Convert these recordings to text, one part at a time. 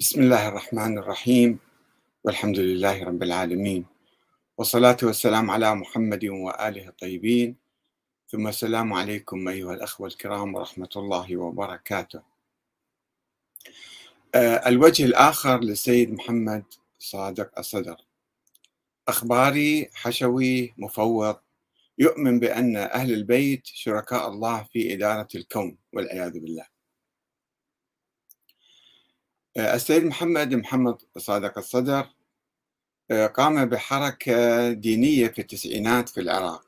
بسم الله الرحمن الرحيم. والحمد لله رب العالمين. والصلاة والسلام على محمد وآله الطيبين. ثم السلام عليكم أيها الأخوة الكرام ورحمة الله وبركاته. آه، الوجه الآخر للسيد محمد صادق الصدر. أخباري حشوي مفوض يؤمن بأن أهل البيت شركاء الله في إدارة الكون والعياذ بالله. السيد محمد محمد صادق الصدر آه، قام بحركة دينية في التسعينات في العراق.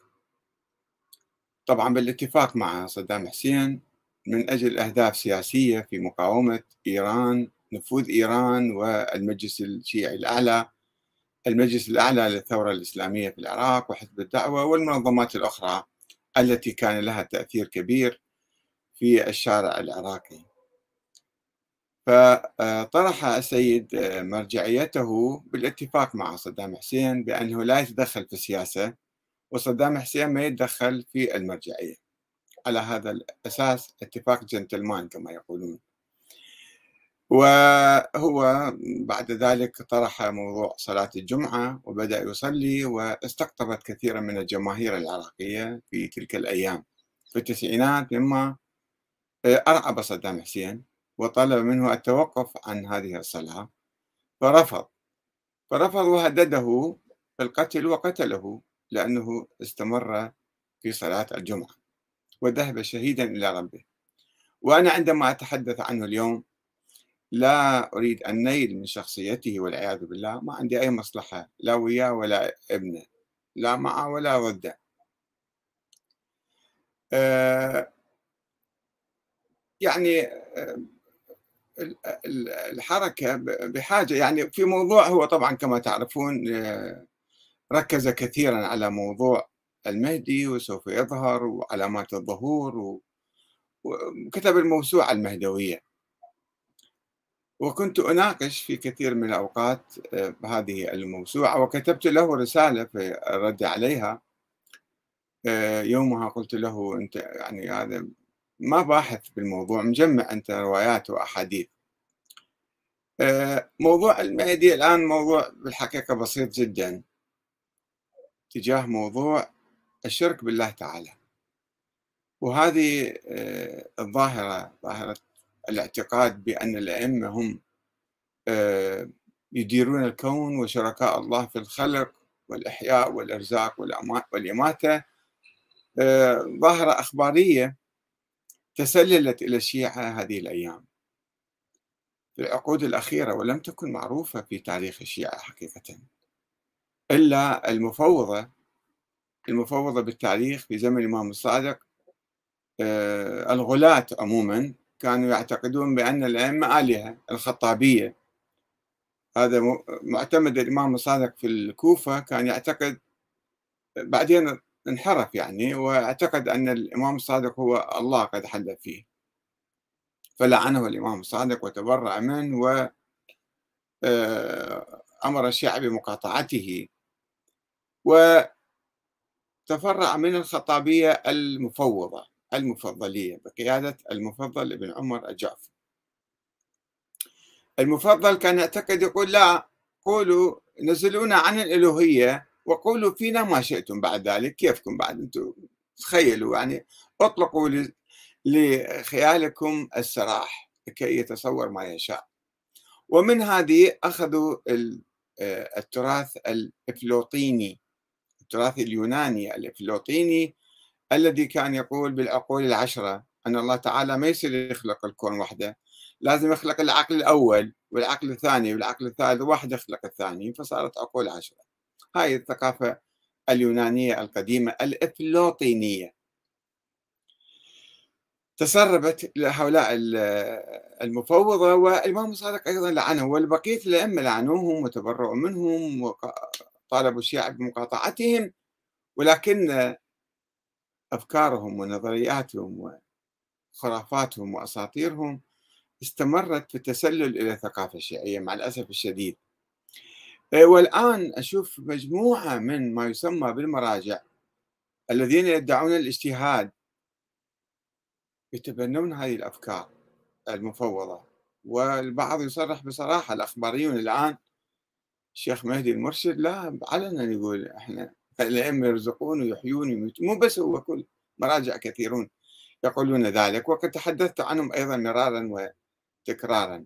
طبعا بالاتفاق مع صدام حسين من أجل أهداف سياسية في مقاومة إيران نفوذ إيران والمجلس الشيعي الأعلى المجلس الأعلى للثورة الإسلامية في العراق وحزب الدعوة والمنظمات الأخرى التي كان لها تأثير كبير في الشارع العراقي. فطرح السيد مرجعيته بالاتفاق مع صدام حسين بأنه لا يتدخل في السياسة وصدام حسين ما يتدخل في المرجعية. على هذا الأساس اتفاق جنتلمان كما يقولون. وهو بعد ذلك طرح موضوع صلاة الجمعة وبدأ يصلي واستقطبت كثيرا من الجماهير العراقية في تلك الأيام. في التسعينات مما أرعب صدام حسين. وطلب منه التوقف عن هذه الصلاة فرفض. فرفض وهدده بالقتل وقتله لأنه استمر في صلاة الجمعة وذهب شهيدا إلى ربه. وأنا عندما أتحدث عنه اليوم لا أريد أن نيل من شخصيته والعياذ بالله ما عندي أي مصلحة لا وياه ولا ابنه لا معه ولا ضده أه يعني أه الحركة بحاجة يعني في موضوع هو طبعا كما تعرفون آه، ركز كثيرا على موضوع المهدي وسوف يظهر وعلامات الظهور وكتب الموسوعة المهدوية. وكنت أناقش في كثير من الأوقات آه، بهذه الموسوعة وكتبت له رسالة في الرد عليها. آه، يومها قلت له أنت يعني هذا ما باحث بالموضوع مجمع أنت روايات وأحاديث. آه، موضوع المهدي الآن موضوع بالحقيقة بسيط جدا تجاه موضوع الشرك بالله تعالى. وهذه آه، الظاهرة ظاهرة الاعتقاد بأن الأئمة هم آه، يديرون الكون وشركاء الله في الخلق والإحياء والإرزاق والإماتة ظاهرة أخبارية تسللت إلى الشيعة هذه الأيام. العقود الأخيرة ولم تكن معروفة في تاريخ الشيعة حقيقة. إلا المفوضة المفوضة بالتاريخ في زمن الإمام الصادق آه، الغلاة عموما كانوا يعتقدون بأن الأئمة آلهة الخطابية. هذا معتمد الإمام الصادق في الكوفة كان يعتقد بعدين انحرف يعني وأعتقد أن الإمام الصادق هو الله قد حل فيه. فلعنه الإمام الصادق وتبرع منه و آه، أمر الشيعة بمقاطعته. وتفرع من الخطابية المفوضة المفضلية بقيادة المفضل ابن عمر الجعفر المفضل كان يعتقد يقول لا قولوا نزلونا عن الألوهية وقولوا فينا ما شئتم بعد ذلك كيفكم بعد؟ أنتم تخيلوا يعني أطلقوا لخيالكم السراح لكي يتصور ما يشاء. ومن هذه أخذوا آه، التراث الإفلوطيني التراث اليوناني الإفلوطيني الذي كان يقول بالعقول العشرة أن الله تعالى ما يصير يخلق الكون وحده لازم يخلق العقل الأول والعقل الثاني والعقل الثالث واحد يخلق الثاني فصارت عقول عشرة. هاي الثقافة اليونانية القديمة الإفلوطينية. تسربت لهؤلاء المفوضة والإمام الصادق أيضا لعنه والبقية الأئمة لعنوهم وتبرؤوا منهم وطالبوا الشيعة بمقاطعتهم ولكن أفكارهم ونظرياتهم وخرافاتهم وأساطيرهم استمرت في التسلل إلى الثقافة الشيعية مع الأسف الشديد. والآن أشوف مجموعة من ما يسمى بالمراجع الذين يدعون الاجتهاد يتبنون هذه الأفكار المفوضة. والبعض يصرح بصراحة الأخباريون الآن الشيخ مهدي المرشد لا علنا يقول إحنا الأئمة يرزقون ويحيون ويميتون مو بس هو كل مراجع كثيرون يقولون ذلك. وقد تحدثت عنهم أيضا مرارا وتكرارا.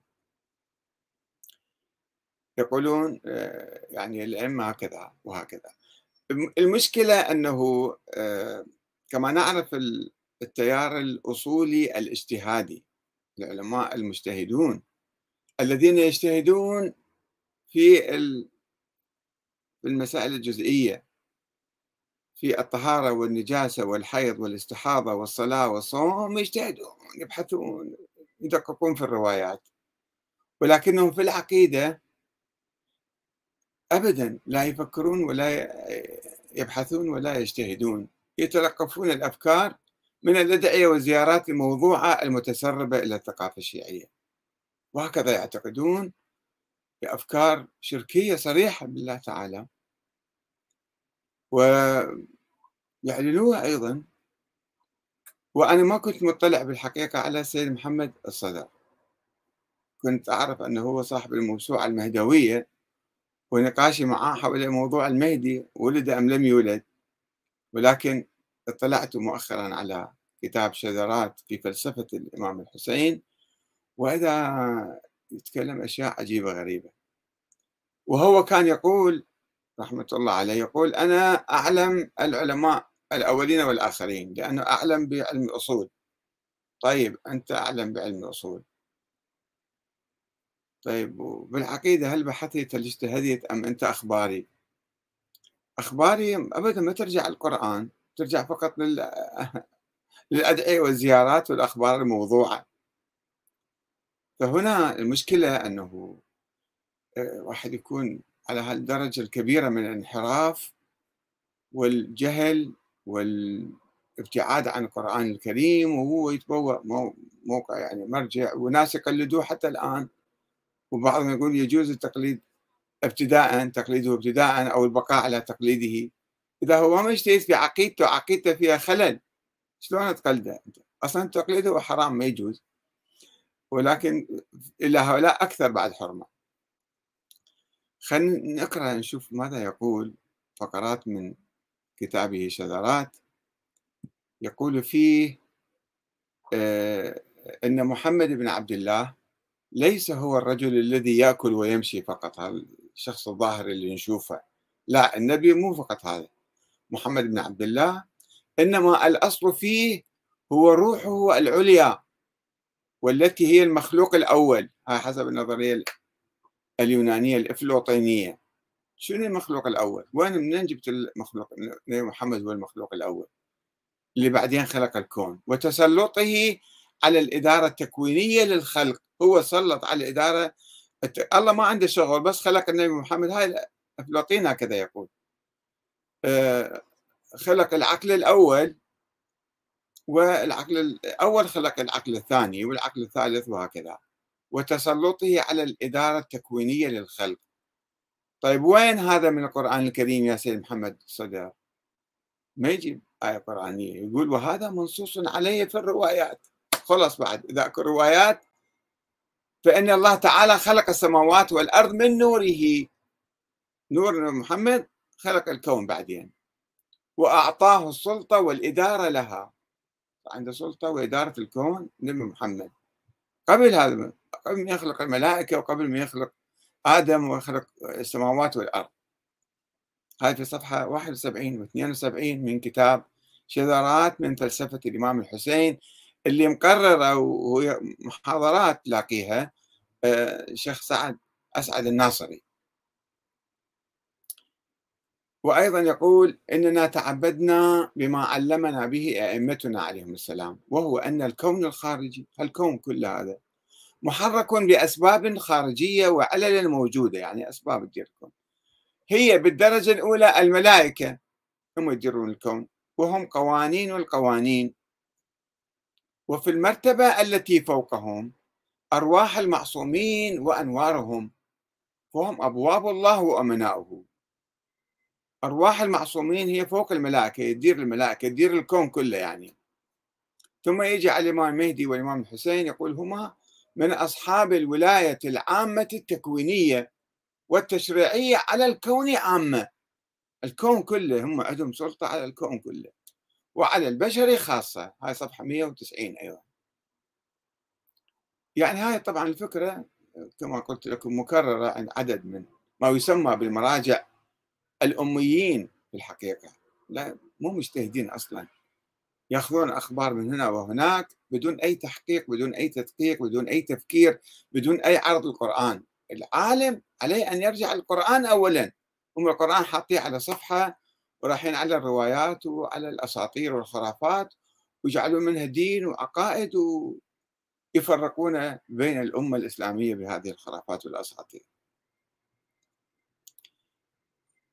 يقولون آه، يعني الأئمة هكذا وهكذا. المشكلة أنه آه، كما نعرف التيار الأصولي الاجتهادي العلماء المجتهدون. الذين يجتهدون في المسائل الجزئية في الطهارة والنجاسة والحيض والاستحاضة والصلاة والصوم يجتهدون يبحثون يدققون في الروايات. ولكنهم في العقيدة أبدا لا يفكرون ولا يبحثون ولا يجتهدون يتلقفون الأفكار من الأدعية والزيارات الموضوعة المتسربة إلى الثقافة الشيعية. وهكذا يعتقدون بأفكار شركية صريحة بالله تعالى. ويعلنوها أيضا. وأنا ما كنت مطلع بالحقيقة على السيد محمد الصدر. كنت أعرف أنه هو صاحب الموسوعة المهدوية ونقاشي معاه حول موضوع المهدي ولد أم لم يولد. ولكن اطلعت مؤخرا على كتاب شذرات في فلسفة الإمام الحسين وإذا يتكلم أشياء عجيبة غريبة. وهو كان يقول رحمة الله عليه يقول أنا أعلم العلماء الأولين والآخرين لأنه أعلم بعلم الأصول. طيب أنت أعلم بعلم الأصول. طيب بالعقيدة هل بحثت هل اجتهدت أم أنت أخباري؟ أخباري أبدا ما ترجع القرآن. ترجع فقط لل... للأدعية والزيارات والأخبار الموضوعة. فهنا المشكلة أنه آه، واحد يكون على هالدرجة الكبيرة من الانحراف والجهل والابتعاد عن القرآن الكريم وهو يتبوأ موقع يعني مرجع وناس يقلدوه حتى الآن. وبعضهم يقول يجوز التقليد ابتداء تقليده ابتداء أو البقاء على تقليده. إذا هو ما يجتهد في عقيدته عقيدته فيها خلل شلون تقلده أصلا تقليده حرام ما يجوز. ولكن إلى هؤلاء أكثر بعد حرمة. خلينا نقرأ نشوف ماذا يقول فقرات من كتابه شذرات. يقول فيه آه، أن محمد بن عبد الله ليس هو الرجل الذي يأكل ويمشي فقط هذا الشخص الظاهر اللي نشوفه. لا النبي مو فقط هذا. محمد بن عبد الله إنما الأصل فيه هو روحه العليا والتي هي المخلوق الأول هاي حسب النظرية اليونانية الإفلوطينية شنو المخلوق الأول؟ وين منين جبت المخلوق؟ محمد هو المخلوق الأول؟ اللي بعدين خلق الكون. وتسلطه على الإدارة التكوينية للخلق. هو سلط على الإدارة الله ما عنده شغل بس خلق النبي محمد. هاي أفلاطين هكذا يقول. خلق العقل الأول والعقل الأول خلق العقل الثاني والعقل الثالث وهكذا. وتسلطه على الإدارة التكوينية للخلق. طيب وين هذا من القرآن الكريم يا سيد محمد صدر؟ ما يجيب آية قرآنية يقول وهذا منصوص عليه في الروايات. خلص بعد إذا أكو روايات فإن الله تعالى خلق السماوات والأرض من نوره. نور محمد؟ خلق الكون بعدين وأعطاه السلطة والإدارة لها. عنده سلطة وإدارة الكون نبي محمد. قبل هذا قبل ما يخلق الملائكة وقبل ما يخلق آدم ويخلق السماوات والأرض. هذه في صفحة 71 و 72 من كتاب شذرات من فلسفة الإمام الحسين اللي مقررة وهي محاضرات تلاقيها آه، سعد أسعد الناصري. وأيضا يقول إننا تعبدنا بما علمنا به أئمتنا عليهم السلام وهو أن الكون الخارجي الكون كل هذا محرك بأسباب خارجية وعلل موجودة يعني أسباب تدير الكون هي بالدرجة الأولى الملائكة هم يديرون الكون وهم قوانين القوانين. وفي المرتبة التي فوقهم أرواح المعصومين وأنوارهم وهم أبواب الله وأمناؤه. أرواح المعصومين هي فوق الملائكة يدير الملائكة يدير الكون كله يعني. ثم يجي على الإمام المهدي والإمام الحسين يقول هما من أصحاب الولاية العامة التكوينية والتشريعية على الكون عامة. الكون كله هم عندهم سلطة على الكون كله. وعلى البشر خاصة هاي صفحة 190 أيضا. يعني هاي طبعا الفكرة كما قلت لكم مكررة عند عدد من ما يسمى بالمراجع الأميين في الحقيقة. لا مو مجتهدين أصلا. يأخذون أخبار من هنا وهناك بدون أي تحقيق بدون أي تدقيق بدون أي تفكير بدون أي عرض القرآن. العالم عليه أن يرجع القرآن أولا. هم القرآن حاطيه على صفحة ورايحين على الروايات وعلى الأساطير والخرافات ويجعلون منها دين وعقائد ويفرقون بين الأمة الإسلامية بهذه الخرافات والأساطير.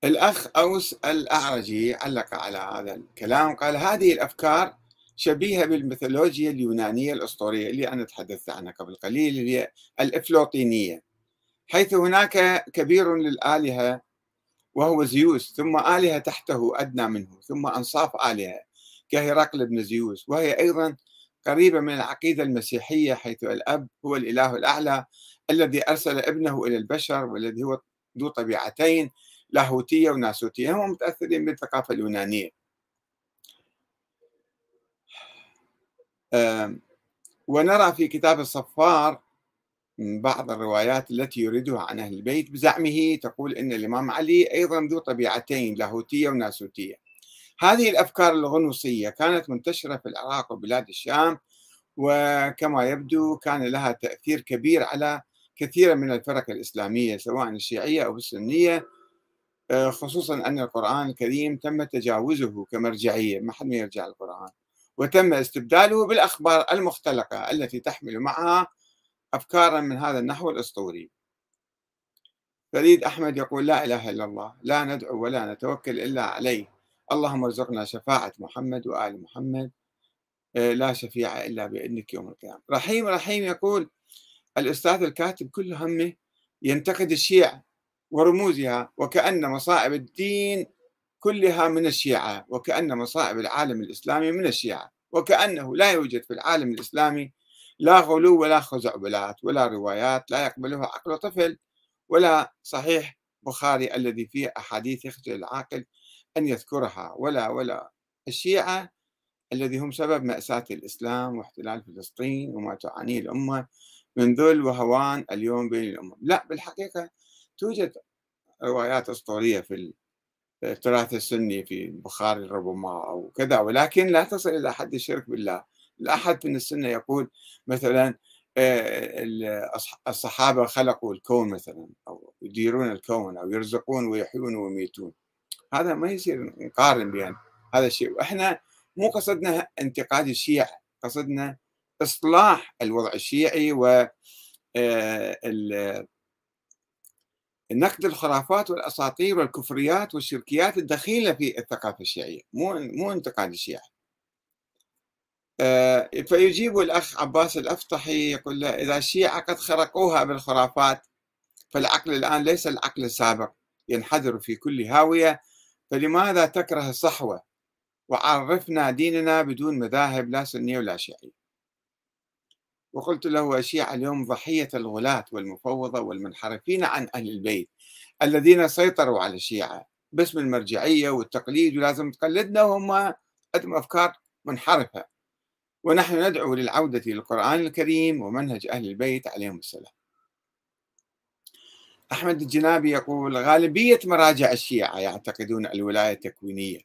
الأخ أوس الأعرجي علق على هذا الكلام قال هذه الأفكار شبيهة بالميثولوجيا اليونانية الأسطورية اللي أنا تحدثت عنها قبل قليل اللي هي الإفلوطينية. حيث هناك كبير للآلهة وهو زيوس ثم آلهة تحته أدنى منه ثم أنصاف آلهة كهرقل بن زيوس. وهي أيضا قريبة من العقيدة المسيحية حيث الأب هو الإله الأعلى الذي أرسل ابنه إلى البشر والذي هو ذو طبيعتين. لاهوتية وناسوتية هم متأثرين بالثقافة اليونانية. ونرى في كتاب الصفار بعض الروايات التي يريدها عن أهل البيت بزعمه تقول أن الإمام علي أيضا ذو طبيعتين لاهوتية وناسوتية. هذه الأفكار الغنوصية كانت منتشرة في العراق وبلاد الشام وكما يبدو كان لها تأثير كبير على كثير من الفرق الإسلامية سواء الشيعية أو السنية خصوصا أن القرآن الكريم تم تجاوزه كمرجعية ما حد ما يرجع القرآن. وتم استبداله بالأخبار المختلقة التي تحمل معها أفكارا من هذا النحو الأسطوري. فريد أحمد يقول لا إله إلا الله لا ندعو ولا نتوكل إلا عليه. اللهم ارزقنا شفاعة محمد وآل محمد آه، لا شفيع إلا بإذنك يوم القيامة. رحيم رحيم يقول الأستاذ الكاتب كل همه ينتقد الشيعة ورموزها وكأن مصائب الدين كلها من الشيعة وكأن مصائب العالم الإسلامي من الشيعة وكأنه لا يوجد في العالم الإسلامي لا غلو ولا خزعبلات ولا روايات لا يقبلها عقل طفل ولا صحيح بخاري الذي فيه أحاديث يخجل العاقل أن يذكرها ولا ولا الشيعة الذي هم سبب مأساة الإسلام واحتلال فلسطين وما تعانيه الأمة من ذل وهوان اليوم بين الأمم. لا بالحقيقة توجد روايات أسطورية في التراث السني في البخاري ربما أو كذا ولكن لا تصل إلى حد الشرك بالله. لا أحد من السنة يقول مثلا آه، الصحابة خلقوا الكون مثلا أو يديرون الكون أو يرزقون ويحيون ويميتون. هذا ما يصير نقارن بين هذا الشيء. وإحنا مو قصدنا انتقاد الشيعة قصدنا إصلاح الوضع الشيعي و آه، نقد الخرافات والأساطير والكفريات والشركيات الدخيلة في الثقافة الشيعية مو مو انتقاد الشيعة. آه، فيجيب الأخ عباس الأفطحي يقول له إذا الشيعة قد خرقوها بالخرافات فالعقل الآن ليس العقل السابق ينحدر في كل هاوية فلماذا تكره الصحوة؟ وعرفنا ديننا بدون مذاهب لا سنية ولا شيعية. وقلت له الشيعة اليوم ضحية الغلاة والمفوضة والمنحرفين عن أهل البيت الذين سيطروا على الشيعة باسم المرجعية والتقليد ولازم تقلدنا وهم عندهم أفكار منحرفة. ونحن ندعو للعودة للقرآن الكريم ومنهج أهل البيت عليهم السلام. أحمد الجنابي يقول غالبية مراجع الشيعة يعتقدون الولاية التكوينية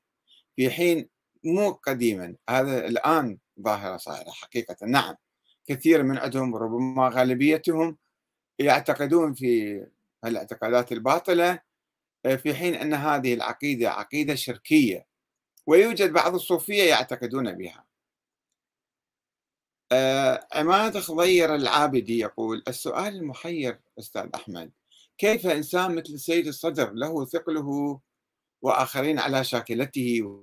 في حين مو قديما هذا الآن ظاهرة صايرة حقيقة. نعم. كثير من عندهم ربما غالبيتهم يعتقدون في الاعتقادات الباطلة في حين أن هذه العقيدة عقيدة شركية ويوجد بعض الصوفية يعتقدون بها. آه، عماد خضير العابدي يقول السؤال المحير أستاذ أحمد كيف إنسان مثل السيد الصدر له ثقله وآخرين على شاكلته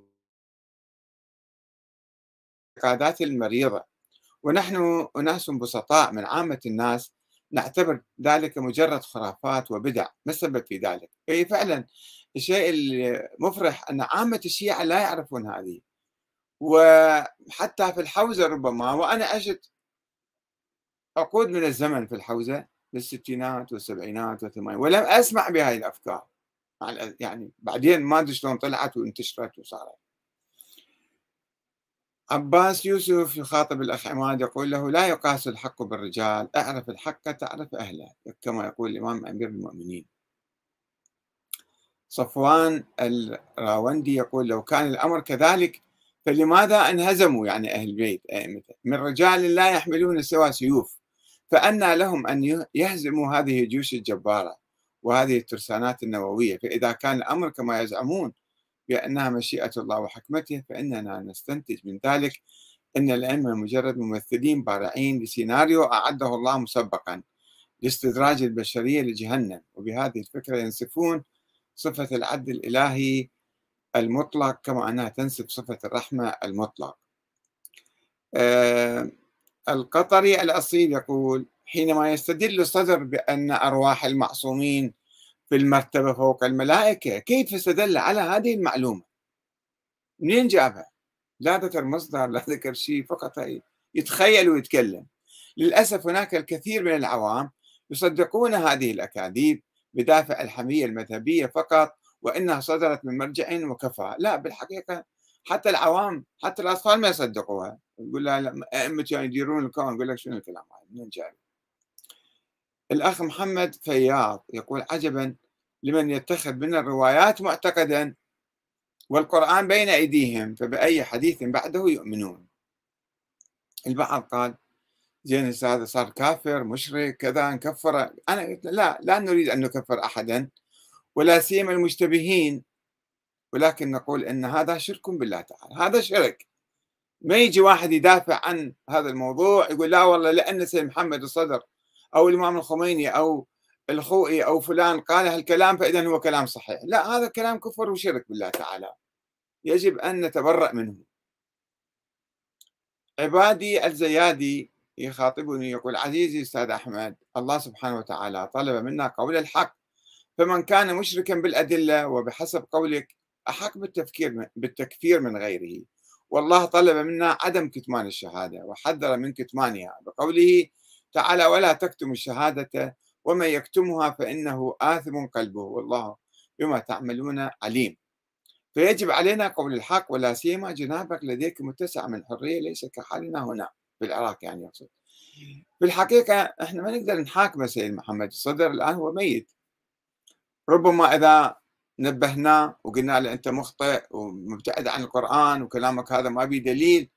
الاعتقادات المريضة. ونحن أناس بسطاء من عامة الناس نعتبر ذلك مجرد خرافات وبدع. ما السبب في ذلك؟ أي فعلا الشيء المفرح أن عامة الشيعة لا يعرفون هذه. وحتى في الحوزة ربما وأنا عشت عقود من الزمن في الحوزة بالستينات والسبعينات والثمانينات ولم أسمع بهذه الأفكار. يعني بعدين ما أدري شلون طلعت وانتشرت وصارت. عباس يوسف يخاطب الأخ عماد يقول له لا يقاس الحق بالرجال أعرف الحق تعرف أهله كما يقول الإمام أمير المؤمنين. صفوان الراوندي يقول لو كان الأمر كذلك فلماذا انهزموا يعني أهل البيت أئمته من رجال لا يحملون سوى سيوف فأنى لهم أن يهزموا هذه الجيوش الجبارة وهذه الترسانات النووية فإذا كان الأمر كما يزعمون بأنها مشيئة الله وحكمته فإننا نستنتج من ذلك أن الأئمة مجرد ممثلين بارعين لسيناريو أعده الله مسبقا لاستدراج البشرية لجهنم. وبهذه الفكرة ينسفون صفة العدل الإلهي المطلق كما أنها تنسب صفة الرحمة المطلق. آه القطري الأصيل يقول حينما يستدل الصدر بأن أرواح المعصومين في المرتبة فوق الملائكة. كيف استدل على هذه المعلومة؟ منين جابها؟ لا ذكر مصدر لا ذكر شيء فقط يتخيل ويتكلم. للأسف هناك الكثير من العوام يصدقون هذه الأكاذيب بدافع الحمية المذهبية فقط وإنها صدرت من مرجع وكفى. لا بالحقيقة حتى العوام حتى الأطفال ما يصدقوها. يقول لها أئمة يعني يديرون الكون. يقول لك شنو الكلام هذا؟ منين جاي الأخ محمد فياض يقول عجبا لمن يتخذ من الروايات معتقدا والقرآن بين أيديهم فبأي حديث بعده يؤمنون؟ البعض قال زين هذا؟ صار كافر مشرك كذا نكفر أنا قلت لا لا نريد أن نكفر أحدا ولا سيما المشتبهين. ولكن نقول أن هذا شرك بالله تعالى. هذا شرك. ما يجي واحد يدافع عن هذا الموضوع يقول لا والله لأن سيد محمد الصدر أو الإمام الخميني أو الخوئي أو فلان قال هالكلام فإذا هو كلام صحيح. لا هذا كلام كفر وشرك بالله تعالى. يجب أن نتبرأ منه. عبادي الزيادي يخاطبني يقول عزيزي أستاذ أحمد الله سبحانه وتعالى طلب منا قول الحق. فمن كان مشركا بالأدلة وبحسب قولك أحق بالتفكير بالتكفير من غيره. والله طلب منا عدم كتمان الشهادة وحذر من كتمانها. بقوله تعالى ولا تكتم الشهادة ومن يكتمها فإنه آثم قلبه والله بما تعملون عليم. فيجب علينا قول الحق ولا سيما جنابك لديك متسع من حرية ليس كحالنا هنا في العراق يعني يقصد في الحقيقة إحنا ما نقدر نحاكم سيد محمد الصدر الآن هو ميت. ربما إذا نبهناه وقلنا له أنت مخطئ ومبتعد عن القرآن وكلامك هذا ما به دليل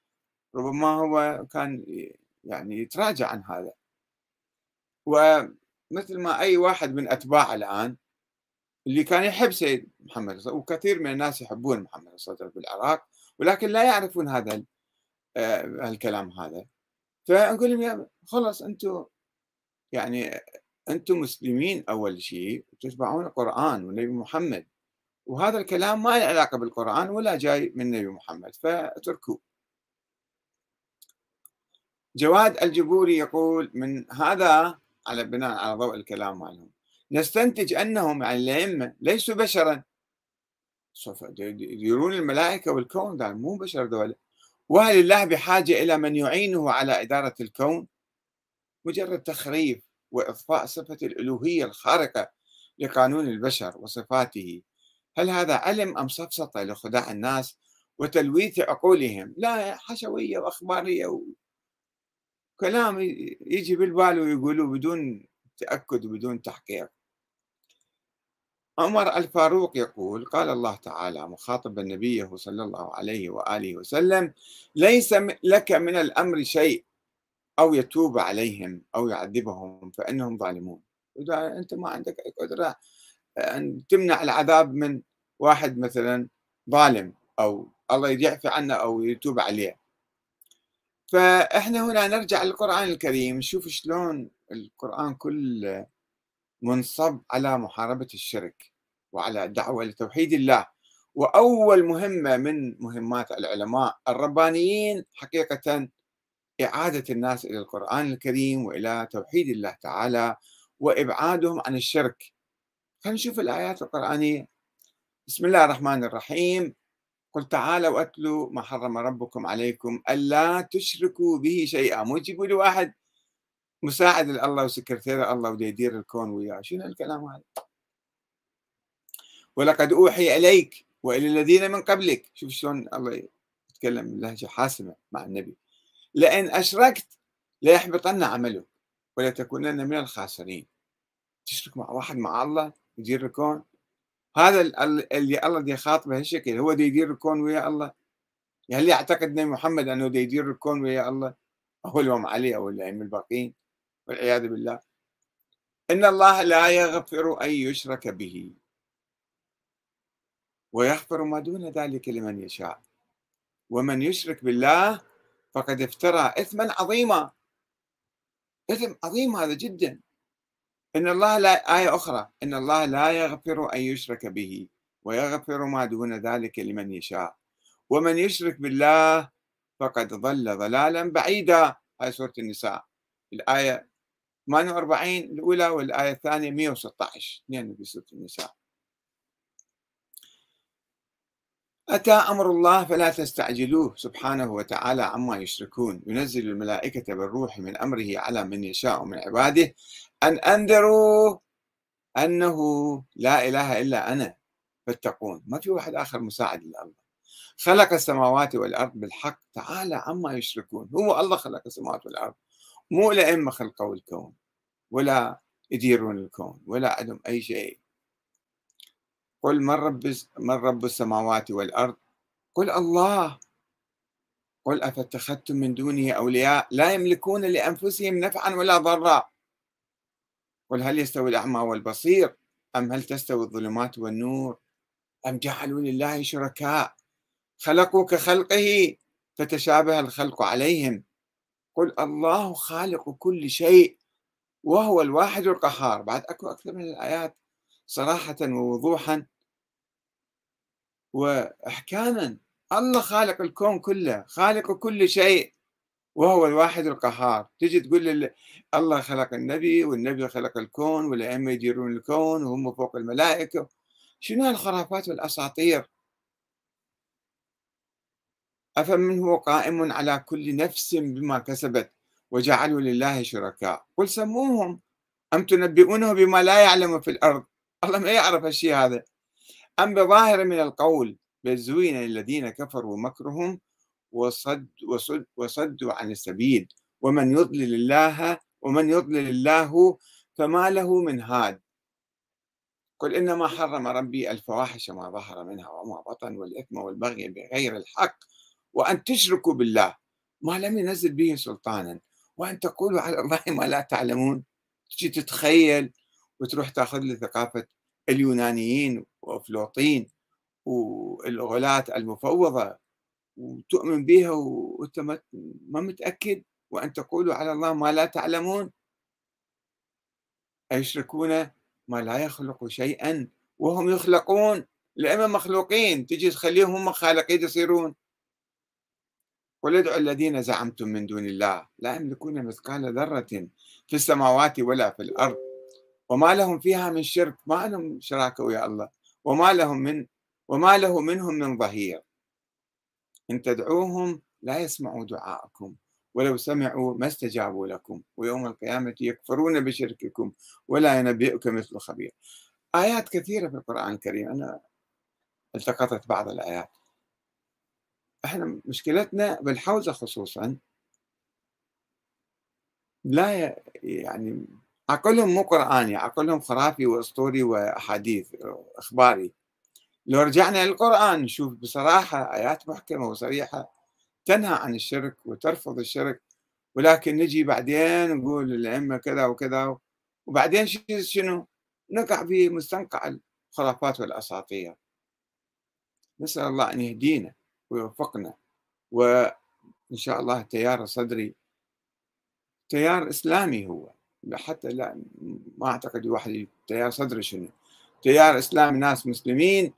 ربما هو كان يعني يتراجع عن هذا. ومثل ما أي واحد من أتباعه الآن اللي كان يحب سيد محمد الصدر وكثير من الناس يحبون محمد الصدر بالعراق ولكن لا يعرفون هذا آه، الكلام هذا. فنقول لهم خلص أنتم يعني أنتم مسلمين أول شيء تتبعون القرآن والنبي محمد. وهذا الكلام ما له علاقة بالقرآن ولا جاي من النبي محمد فاتركوه. جواد الجبوري يقول من هذا على بناء على ضوء الكلام مالهم. نستنتج أنهم يعني الأئمة ليسوا بشرا. سوف يديرون الملائكة والكون ده مو بشر دول وهل الله بحاجة إلى من يعينه على إدارة الكون؟ مجرد تخريف وإضفاء صفة الألوهية الخارقة لقانون البشر وصفاته. هل هذا علم أم سفسطة لخداع الناس وتلويث عقولهم؟ لا حشوية وأخبارية وكلام يجي بالبال ويقولوا بدون تأكد وبدون تحقيق. عمر الفاروق يقول قال الله تعالى مخاطبا نبيه صلى الله عليه وآله وسلم ليس لك من الأمر شيء أو يتوب عليهم أو يعذبهم فإنهم ظالمون. إذا أنت ما عندك أي قدرة أن تمنع العذاب من واحد مثلا ظالم أو الله يعفي عنه أو يتوب عليه. فإحنا هنا نرجع للقرآن الكريم نشوف شلون القرآن كله منصب على محاربة الشرك وعلى الدعوة لتوحيد الله. وأول مهمة من مهمات العلماء الربانيين حقيقة إعادة الناس إلى القرآن الكريم وإلى توحيد الله تعالى وإبعادهم عن الشرك. خلينا نشوف الآيات القرآنية. بسم الله الرحمن الرحيم. قل تعالوا واتلوا ما حرم ربكم عليكم ألا تشركوا به شيئا. مو تجيبوا لي واحد مساعد الله وسكرتير الله ودا يدير الكون وياه. شنو الكلام هذا؟ ولقد أوحي إليك وإلى الذين من قبلك. شوف شلون الله يتكلم بلهجة حاسمة مع النبي. لئن أشركت ليحبطن عملك ولتكونن من الخاسرين. تشرك مع واحد مع الله يدير الكون هذا اللي الله دي خاطبه هالشكل هو دي يدير الكون ويا الله. يعني هل يعتقد نبي محمد إنه دي يدير الكون ويا الله؟ أو الامام علي أو الأئمة الباقين والعياذ بالله. إن الله لا يغفر أن يشرك به. ويغفر ما دون ذلك لمن يشاء. ومن يشرك بالله فقد افترى اثما عظيما. إثم عظيم هذا جدا. إن الله لا آية أخرى إن الله لا يغفر أن يشرك به ويغفر ما دون ذلك لمن يشاء. ومن يشرك بالله فقد ضل ضلالا بعيدا. هاي سورة النساء. الآية 48 الأولى والآية الثانية 116 اثنين في سورة النساء. أتى أمر الله فلا تستعجلوه سبحانه وتعالى عما يشركون. ينزل الملائكة بالروح من أمره على من يشاء من عباده أن أنذروا أنه لا إله إلا أنا فاتقون. ما في واحد آخر مساعد الله خلق السماوات والأرض بالحق تعالى عما يشركون. هو الله خلق السماوات والأرض. مو لأئمة خلقوا الكون ولا يديرون الكون ولا عندهم أي شيء. قل من رب من رب السماوات والأرض؟ قل الله. قل أفاتخذتم من دونه أولياء؟ لا يملكون لأنفسهم نفعا ولا ضرا. قل هل يستوي الأعمى والبصير؟ أم هل تستوي الظلمات والنور؟ أم جعلوا لله شركاء؟ خلقوا كخلقه فتشابه الخلق عليهم. قل الله خالق كل شيء وهو الواحد القهار. بعد أكو أكثر من الآيات صراحة ووضوحا. واحكاما الله خالق الكون كله خالق كل شيء وهو الواحد القهار. تجي تقول الله خلق النبي والنبي خلق الكون والأئمة يديرون الكون وهم فوق الملائكة. شنو هالخرافات والأساطير؟ أفمن هو قائم على كل نفس بما كسبت وجعلوا لله شركاء. قل سموهم أم تنبئونه بما لا يعلم في الأرض؟ الله ما يعرف الشيء هذا. أم بظاهر من القول بل زين للذين كفروا مكرهم وصد وصد وصدوا عن السبيل ومن يضلل الله ومن يضلل الله فما له من هاد قل إنما حرم ربي الفواحش ما ظهر منها وما بطن والإثم والبغي بغير الحق وأن تشركوا بالله ما لم ينزل به سلطانا وأن تقولوا على الله ما لا تعلمون. تجي تتخيل وتروح تاخذ لي ثقافة اليونانيين وأفلاطين والغلاة المفوضة وتؤمن بها وأنت ما متأكد وأن تقولوا على الله ما لا تعلمون. أيشركون ما لا يخلق شيئا وهم يخلقون. الأئمة مخلوقين تجي تخليهم هم خالقين يصيرون. قل ادعوا الذين زعمتم من دون الله لا يملكون مثقال ذرة في السماوات ولا في الأرض. وما لهم فيها من شرك ما لهم شراكة ويا الله وما لهم من وما له منهم من ظهير. إن تدعوهم لا يسمعوا دعاءكم ولو سمعوا ما استجابوا لكم ويوم القيامة يكفرون بشرككم ولا ينبئك مثل خبير. آيات كثيرة في القرآن الكريم أنا التقطت بعض الآيات. إحنا مشكلتنا بالحوزة خصوصا لا يعني عقلهم مو قرآني عقلهم خرافي وأسطوري وأحاديث إخباري. لو رجعنا للقرآن نشوف بصراحة آيات محكمة وصريحة تنهى عن الشرك وترفض الشرك ولكن نجي بعدين نقول الأئمة كذا وكذا وبعدين شنو؟ نقع في مستنقع الخرافات والأساطير. نسأل الله أن يهدينا ويوفقنا وإن شاء الله تيار صدري تيار إسلامي هو. حتى لا ما أعتقد واحد تيار صدري شنو؟ تيار إسلامي ناس مسلمين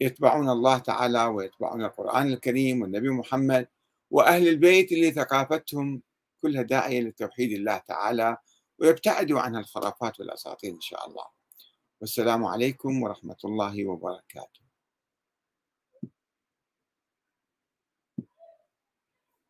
يتبعون الله تعالى ويتبعون القرآن الكريم والنبي محمد وأهل البيت اللي ثقافتهم كلها داعية لتوحيد الله تعالى ويبتعدوا عن الخرافات والأساطير إن شاء الله. والسلام عليكم ورحمة الله وبركاته.